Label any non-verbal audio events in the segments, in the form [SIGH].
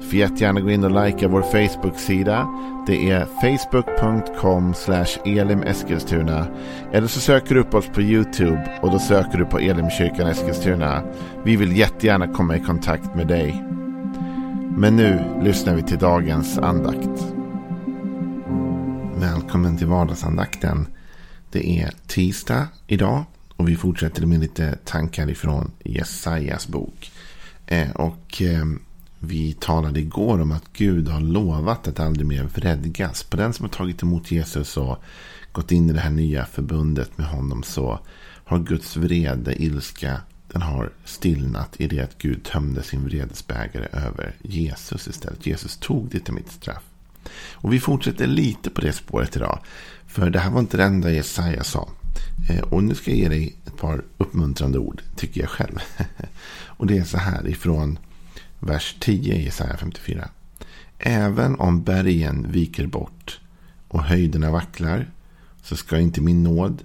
Får jättegärna gå in och likea vår Facebook-sida. Det är facebook.com elimeskilstuna. Eller så söker du upp oss på YouTube och då söker du på Elimkyrkan Eskilstuna. Vi vill jättegärna komma i kontakt med dig. Men nu lyssnar vi till dagens andakt. Välkommen till vardagsandakten. Det är tisdag idag och vi fortsätter med lite tankar ifrån Jesajas bok. Eh, och eh, vi talade igår om att Gud har lovat att aldrig mer vredgas. På den som har tagit emot Jesus och gått in i det här nya förbundet med honom så har Guds vrede, ilska, den har stillnat i det att Gud tömde sin vredesbägare över Jesus istället. Jesus tog det till mitt straff. Och vi fortsätter lite på det spåret idag. För det här var inte det enda Jesaja sa. Eh, och nu ska jag ge dig ett par uppmuntrande ord, tycker jag själv. [LAUGHS] Och det är så här ifrån vers 10 i Jesaja 54. Även om bergen viker bort och höjderna vacklar så ska inte min nåd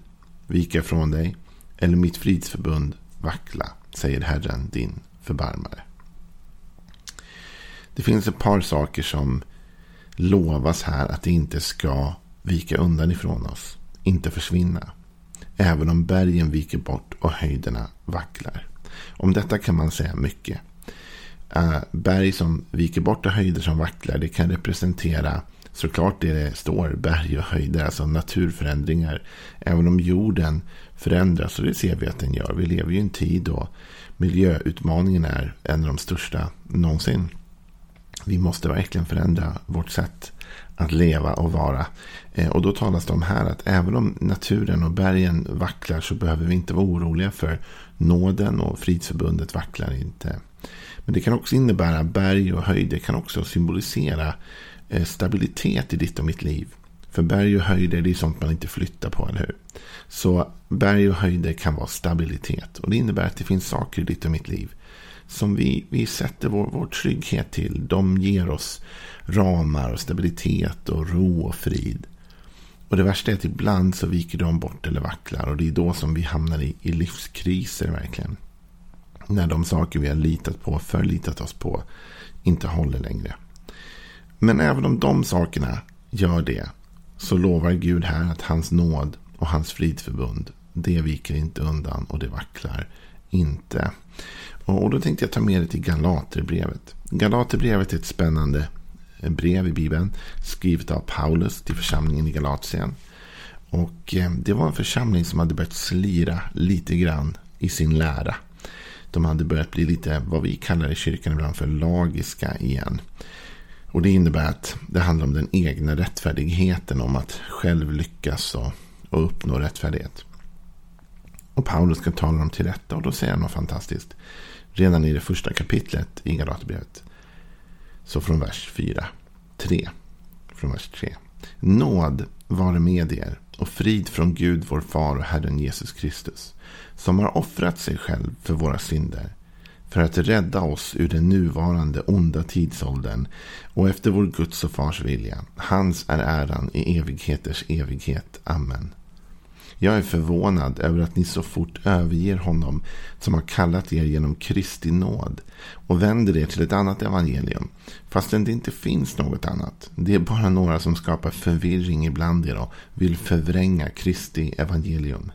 vika från dig eller mitt fridsförbund vackla, säger Herren din förbarmare. Det finns ett par saker som lovas här att det inte ska vika undan ifrån oss, inte försvinna. Även om bergen viker bort och höjderna vacklar. Om detta kan man säga mycket. Uh, berg som viker bort och höjder som vacklar. Det kan representera såklart det det står. Berg och höjder. Alltså naturförändringar. Även om jorden förändras. Och det ser vi att den gör. Vi lever ju i en tid då miljöutmaningen är en av de största någonsin. Vi måste verkligen förändra vårt sätt att leva och vara. Eh, och då talas det om här att även om naturen och bergen vacklar så behöver vi inte vara oroliga för nåden och fridsförbundet vacklar inte. Men det kan också innebära berg och höjder kan också symbolisera eh, stabilitet i ditt och mitt liv. För berg och höjder det är sånt man inte flyttar på, eller hur? Så berg och höjder kan vara stabilitet. Och det innebär att det finns saker i ditt och mitt liv som vi, vi sätter vår, vår trygghet till. De ger oss ramar och stabilitet och ro och frid. Och det värsta är att ibland så viker de bort eller vacklar. Och det är då som vi hamnar i, i livskriser verkligen. När de saker vi har litat på, förlitat oss på, inte håller längre. Men även om de sakerna gör det, så lovar Gud här att hans nåd och hans fridsförbund, det viker inte undan och det vacklar inte. Och då tänkte jag ta med det till Galaterbrevet. Galaterbrevet är ett spännande eh, brev i Bibeln. Skrivet av Paulus till församlingen i Galatien. Och eh, det var en församling som hade börjat slira lite grann i sin lära. De hade börjat bli lite vad vi kallar i kyrkan ibland för lagiska igen. Och det innebär att det handlar om den egna rättfärdigheten. Om att själv lyckas och, och uppnå rättfärdighet. Och Paulus ska tala dem till rätta och då säger han något fantastiskt. Redan i det första kapitlet i Galaterbrevet. Så från vers 4. 3. Från vers 3. Nåd vare med er och frid från Gud vår far och Herren Jesus Kristus. Som har offrat sig själv för våra synder. För att rädda oss ur den nuvarande onda tidsåldern. Och efter vår Guds och fars vilja. Hans är äran i evigheters evighet. Amen. Jag är förvånad över att ni så fort överger honom som har kallat er genom Kristi nåd och vänder er till ett annat evangelium fastän det inte finns något annat. Det är bara några som skapar förvirring ibland er och vill förvränga Kristi evangelium.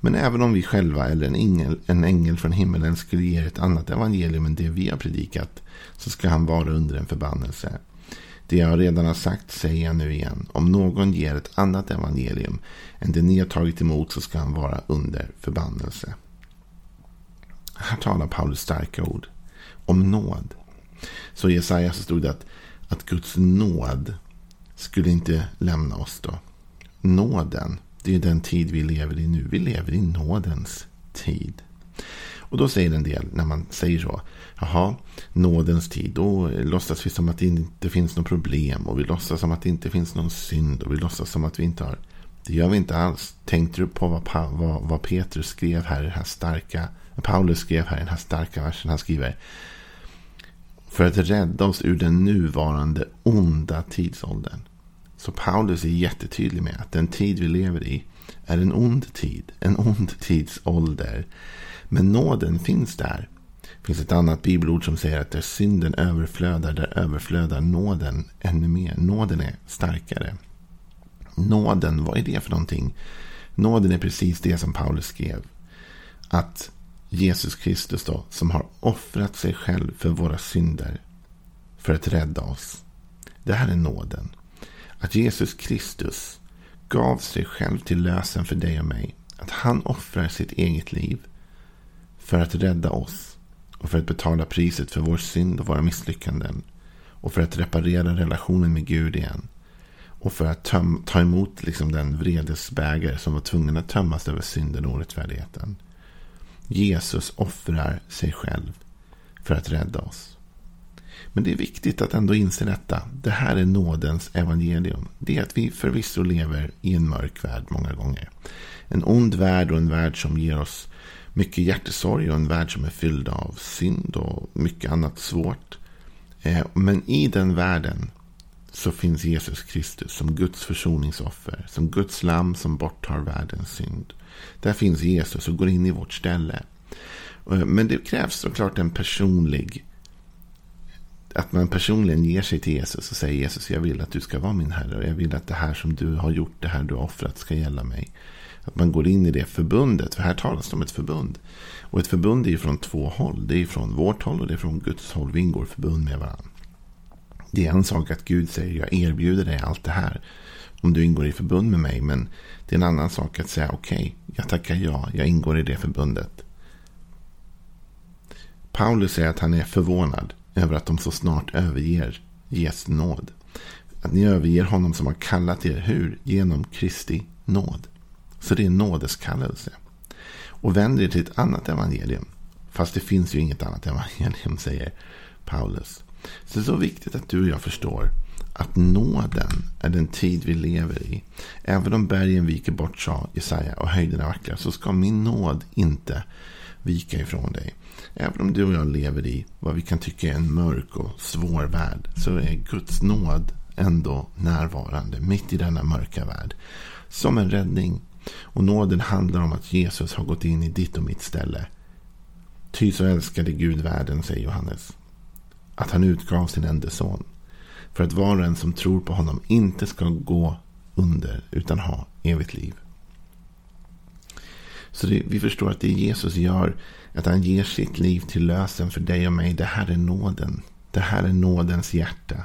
Men även om vi själva eller en ängel, en ängel från himmelen skulle ge er ett annat evangelium än det vi har predikat så ska han vara under en förbannelse. Det jag redan har sagt säger jag nu igen. Om någon ger ett annat evangelium än det ni har tagit emot så ska han vara under förbannelse. Här talar Paulus starka ord om nåd. Så i Jesaja så stod det att, att Guds nåd skulle inte lämna oss då. Nåden, det är den tid vi lever i nu. Vi lever i nådens tid. Och då säger en del när man säger så. Jaha, nådens tid. Då låtsas vi som att det inte finns något problem. Och vi låtsas som att det inte finns någon synd. Och vi låtsas som att vi inte har Det gör vi inte alls. Tänkte du på vad, vad, vad Petrus skrev här i den här starka, Paulus skrev här i den här starka versen. Han skriver. För att rädda oss ur den nuvarande onda tidsåldern. Så Paulus är jättetydlig med att den tid vi lever i är en ond tid. En ond tidsålder. Men nåden finns där. Det finns ett annat bibelord som säger att där synden överflödar, där överflödar nåden ännu mer. Nåden är starkare. Nåden, vad är det för någonting? Nåden är precis det som Paulus skrev. Att Jesus Kristus då, som har offrat sig själv för våra synder. För att rädda oss. Det här är nåden. Att Jesus Kristus gav sig själv till lösen för dig och mig. Att han offrar sitt eget liv för att rädda oss och för att betala priset för vår synd och våra misslyckanden och för att reparera relationen med Gud igen och för att ta emot liksom den vredesbägare som var tvungen att tömmas över synden och orättfärdigheten. Jesus offrar sig själv för att rädda oss. Men det är viktigt att ändå inse detta. Det här är nådens evangelium. Det är att vi förvisso lever i en mörk värld många gånger. En ond värld och en värld som ger oss mycket hjärtesorg och en värld som är fylld av synd och mycket annat svårt. Eh, men i den världen så finns Jesus Kristus som Guds försoningsoffer. Som Guds lamm som borttar världens synd. Där finns Jesus och går in i vårt ställe. Eh, men det krävs såklart en personlig att man personligen ger sig till Jesus och säger Jesus, jag vill att du ska vara min Herre. Jag vill att det här som du har gjort, det här du har offrat ska gälla mig. Att man går in i det förbundet, för här talas det om ett förbund. Och ett förbund är ju från två håll. Det är från vårt håll och det är från Guds håll. Vi ingår förbund med varandra. Det är en sak att Gud säger, jag erbjuder dig allt det här. Om du ingår i förbund med mig. Men det är en annan sak att säga, okej, okay, jag tackar ja, jag ingår i det förbundet. Paulus säger att han är förvånad över att de så snart överger Jesu nåd. Att ni överger honom som har kallat er hur? Genom Kristi nåd. Så det är nådeskallelse. Och vänder er till ett annat evangelium. Fast det finns ju inget annat evangelium, [LAUGHS] säger Paulus. Så det är så viktigt att du och jag förstår att nåden är den tid vi lever i. Även om bergen viker bort, sa Jesaja, och höjderna vacklar, så ska min nåd inte vika ifrån dig. Även om du och jag lever i vad vi kan tycka är en mörk och svår värld, så är Guds nåd ändå närvarande mitt i denna mörka värld. Som en räddning. Och nåden handlar om att Jesus har gått in i ditt och mitt ställe. Ty så älskade Gud världen, säger Johannes att han utgav sin enda son. För att var och en som tror på honom inte ska gå under utan ha evigt liv. Så det, vi förstår att det Jesus gör, att han ger sitt liv till lösen för dig och mig. Det här är nåden. Det här är nådens hjärta.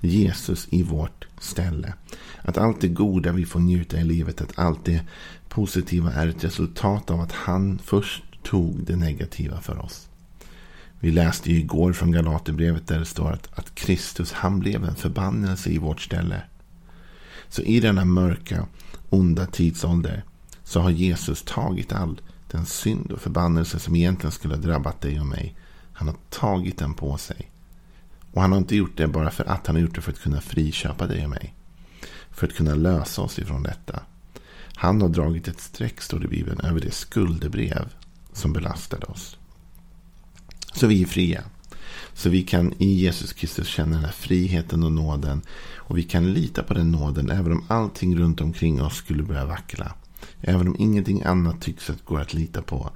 Jesus i vårt ställe. Att allt det goda vi får njuta i livet, att allt det positiva är ett resultat av att han först tog det negativa för oss. Vi läste ju igår från Galaterbrevet där det står att, att Kristus han blev en förbannelse i vårt ställe. Så i denna mörka, onda tidsålder så har Jesus tagit all den synd och förbannelse som egentligen skulle ha drabbat dig och mig. Han har tagit den på sig. Och han har inte gjort det bara för att han har gjort det för att kunna friköpa dig och mig. För att kunna lösa oss ifrån detta. Han har dragit ett streck, står det i Bibeln, över det skuldebrev som belastade oss. Så vi är fria. Så vi kan i Jesus Kristus känna den här friheten och nåden. Och vi kan lita på den nåden även om allting runt omkring oss skulle börja vackla. Även om ingenting annat tycks att gå att lita på.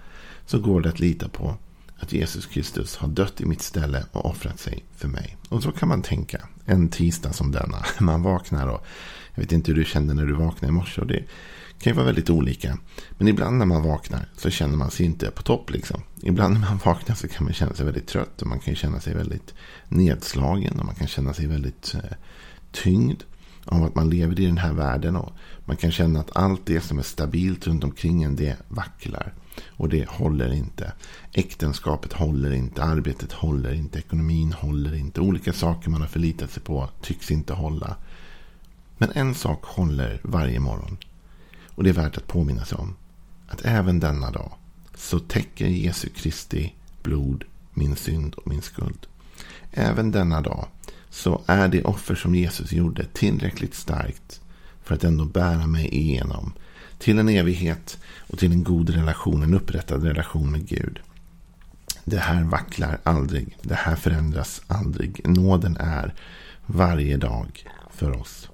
Så går det att lita på att Jesus Kristus har dött i mitt ställe och offrat sig för mig. Och så kan man tänka en tisdag som denna. [LAUGHS] Man vaknar och jag vet inte hur du kände när du vaknade i morse. Och det kan ju vara väldigt olika. Men ibland när man vaknar så känner man sig inte på topp. Liksom. Ibland när man [LAUGHS] vaknar så kan man känna sig väldigt trött. Och man kan känna sig väldigt nedslagen. Och man kan känna sig väldigt eh, tyngd. Av att man lever i den här världen. Och man kan känna att allt det som är stabilt runt omkring en det vacklar. Och det håller inte. Äktenskapet håller inte. Arbetet håller inte. Ekonomin håller inte. Olika saker man har förlitat sig på tycks inte hålla. Men en sak håller varje morgon. Och det är värt att påminna sig om. Att även denna dag så täcker Jesu Kristi blod min synd och min skuld. Även denna dag så är det offer som Jesus gjorde tillräckligt starkt för att ändå bära mig igenom till en evighet och till en god relation, en upprättad relation med Gud. Det här vacklar aldrig. Det här förändras aldrig. Nåden är varje dag för oss.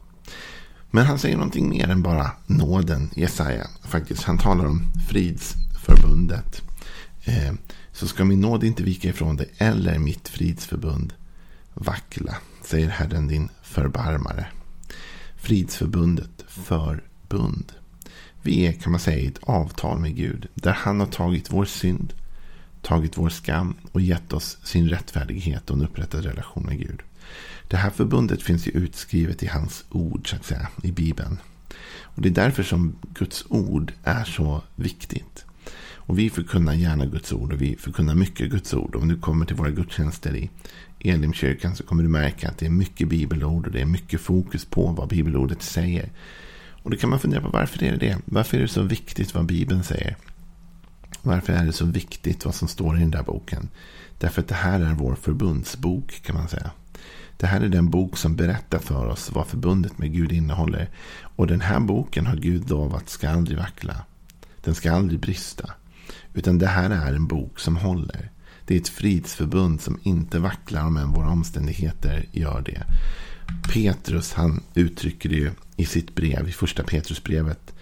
Men han säger någonting mer än bara nåden, Jesaja. Faktiskt, han talar om fridsförbundet. Eh, så ska min nåd inte vika ifrån dig eller mitt fridsförbund vackla, säger Herren din förbarmare. Fridsförbundet, förbund. Vi är, kan man säga, i ett avtal med Gud. Där han har tagit vår synd, tagit vår skam och gett oss sin rättfärdighet och en upprättad relation med Gud. Det här förbundet finns ju utskrivet i hans ord, så att säga, i Bibeln. Och Det är därför som Guds ord är så viktigt. Och Vi förkunnar gärna Guds ord och vi förkunnar mycket Guds ord. Om du kommer till våra gudstjänster i Elimkyrkan så kommer du märka att det är mycket bibelord och det är mycket fokus på vad bibelordet säger. Och då kan man fundera på varför är det det? Varför är det så viktigt vad Bibeln säger? Varför är det så viktigt vad som står i den där boken? Därför att det här är vår förbundsbok kan man säga. Det här är den bok som berättar för oss vad förbundet med Gud innehåller. Och den här boken har Gud lovat ska aldrig vackla. Den ska aldrig brista. Utan det här är en bok som håller. Det är ett fridsförbund som inte vacklar om än våra omständigheter gör det. Petrus han uttrycker det ju i sitt brev, i första Petrusbrevet.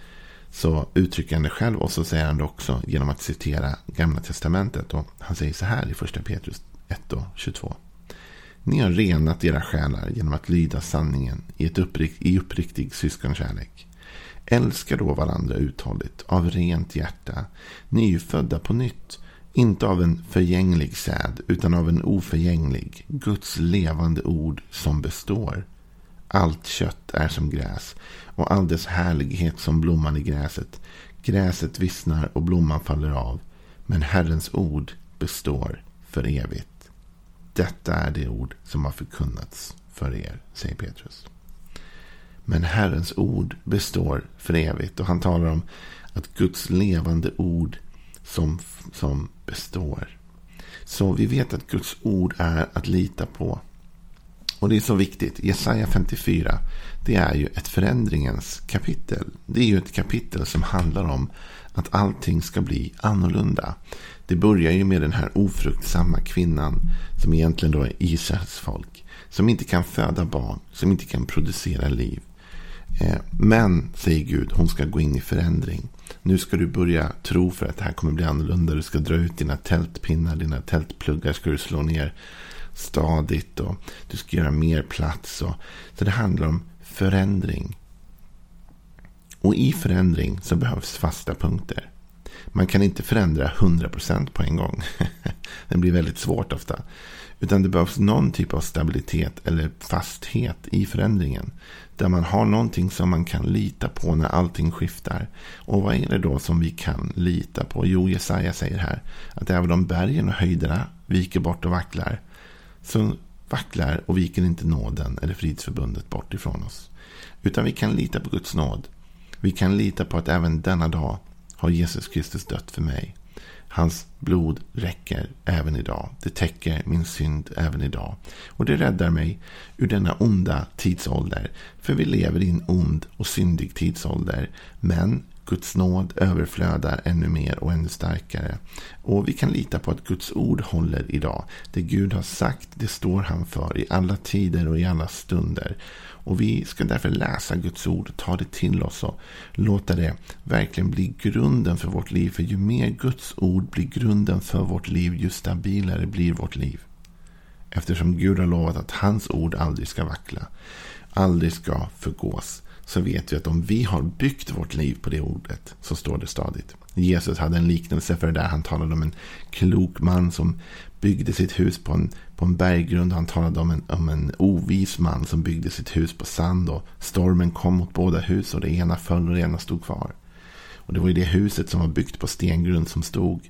Så uttrycker han det själv och så säger han det också genom att citera Gamla Testamentet. Och han säger så här i första Petrus 1 och 22. Ni har renat era själar genom att lyda sanningen i, ett upprikt, i uppriktig syskonkärlek. Älska då varandra uthålligt av rent hjärta. Ni är ju födda på nytt. Inte av en förgänglig säd utan av en oförgänglig, Guds levande ord som består. Allt kött är som gräs och all dess härlighet som blomman i gräset. Gräset vissnar och blomman faller av. Men Herrens ord består för evigt. Detta är det ord som har förkunnats för er, säger Petrus. Men Herrens ord består för evigt. Och han talar om att Guds levande ord som, som består. Så vi vet att Guds ord är att lita på. Och det är så viktigt. Jesaja 54. Det är ju ett förändringens kapitel. Det är ju ett kapitel som handlar om att allting ska bli annorlunda. Det börjar ju med den här ofruktsamma kvinnan. Som egentligen då är Israels folk. Som inte kan föda barn. Som inte kan producera liv. Eh, men, säger Gud, hon ska gå in i förändring. Nu ska du börja tro för att det här kommer bli annorlunda. Du ska dra ut dina tältpinnar, dina tältpluggar ska du slå ner stadigt. och Du ska göra mer plats. Och, så det handlar om förändring. Och i förändring så behövs fasta punkter. Man kan inte förändra 100% på en gång. [LAUGHS] det blir väldigt svårt ofta. Utan det behövs någon typ av stabilitet eller fasthet i förändringen. Där man har någonting som man kan lita på när allting skiftar. Och vad är det då som vi kan lita på? Jo, Jesaja säger här att även om bergen och höjderna viker bort och vacklar. Så vacklar och viker inte nåden eller fridsförbundet bort ifrån oss. Utan vi kan lita på Guds nåd. Vi kan lita på att även denna dag har Jesus Kristus dött för mig. Hans blod räcker även idag. Det täcker min synd även idag. Och det räddar mig ur denna onda tidsålder. För vi lever i en ond och syndig tidsålder. Men Guds nåd överflödar ännu mer och ännu starkare. Och vi kan lita på att Guds ord håller idag. Det Gud har sagt, det står han för i alla tider och i alla stunder. Och vi ska därför läsa Guds ord, ta det till oss och låta det verkligen bli grunden för vårt liv. För ju mer Guds ord blir grunden för vårt liv, ju stabilare blir vårt liv. Eftersom Gud har lovat att hans ord aldrig ska vackla, aldrig ska förgås så vet vi att om vi har byggt vårt liv på det ordet så står det stadigt. Jesus hade en liknelse för det där. Han talade om en klok man som byggde sitt hus på en, på en berggrund. Han talade om en, om en ovis man som byggde sitt hus på sand. Och stormen kom mot båda hus och det ena föll och det ena stod kvar. Och det var ju det huset som var byggt på stengrund som stod.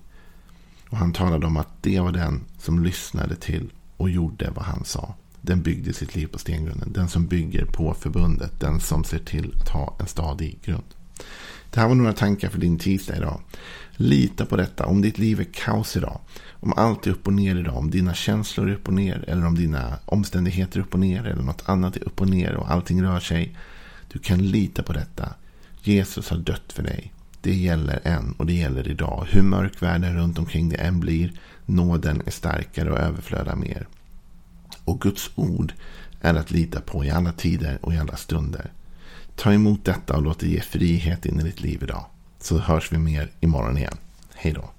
Och han talade om att det var den som lyssnade till och gjorde vad han sa. Den byggde sitt liv på stengrunden. Den som bygger på förbundet. Den som ser till att ha en stadig grund. Det här var några tankar för din tisdag idag. Lita på detta. Om ditt liv är kaos idag. Om allt är upp och ner idag. Om dina känslor är upp och ner. Eller om dina omständigheter är upp och ner. Eller något annat är upp och ner och allting rör sig. Du kan lita på detta. Jesus har dött för dig. Det gäller än och det gäller idag. Hur mörk världen runt omkring dig än blir. Nåden är starkare och överflödar mer. Och Guds ord är att lita på i alla tider och i alla stunder. Ta emot detta och låt det ge frihet in i ditt liv idag. Så hörs vi mer imorgon igen. Hej då.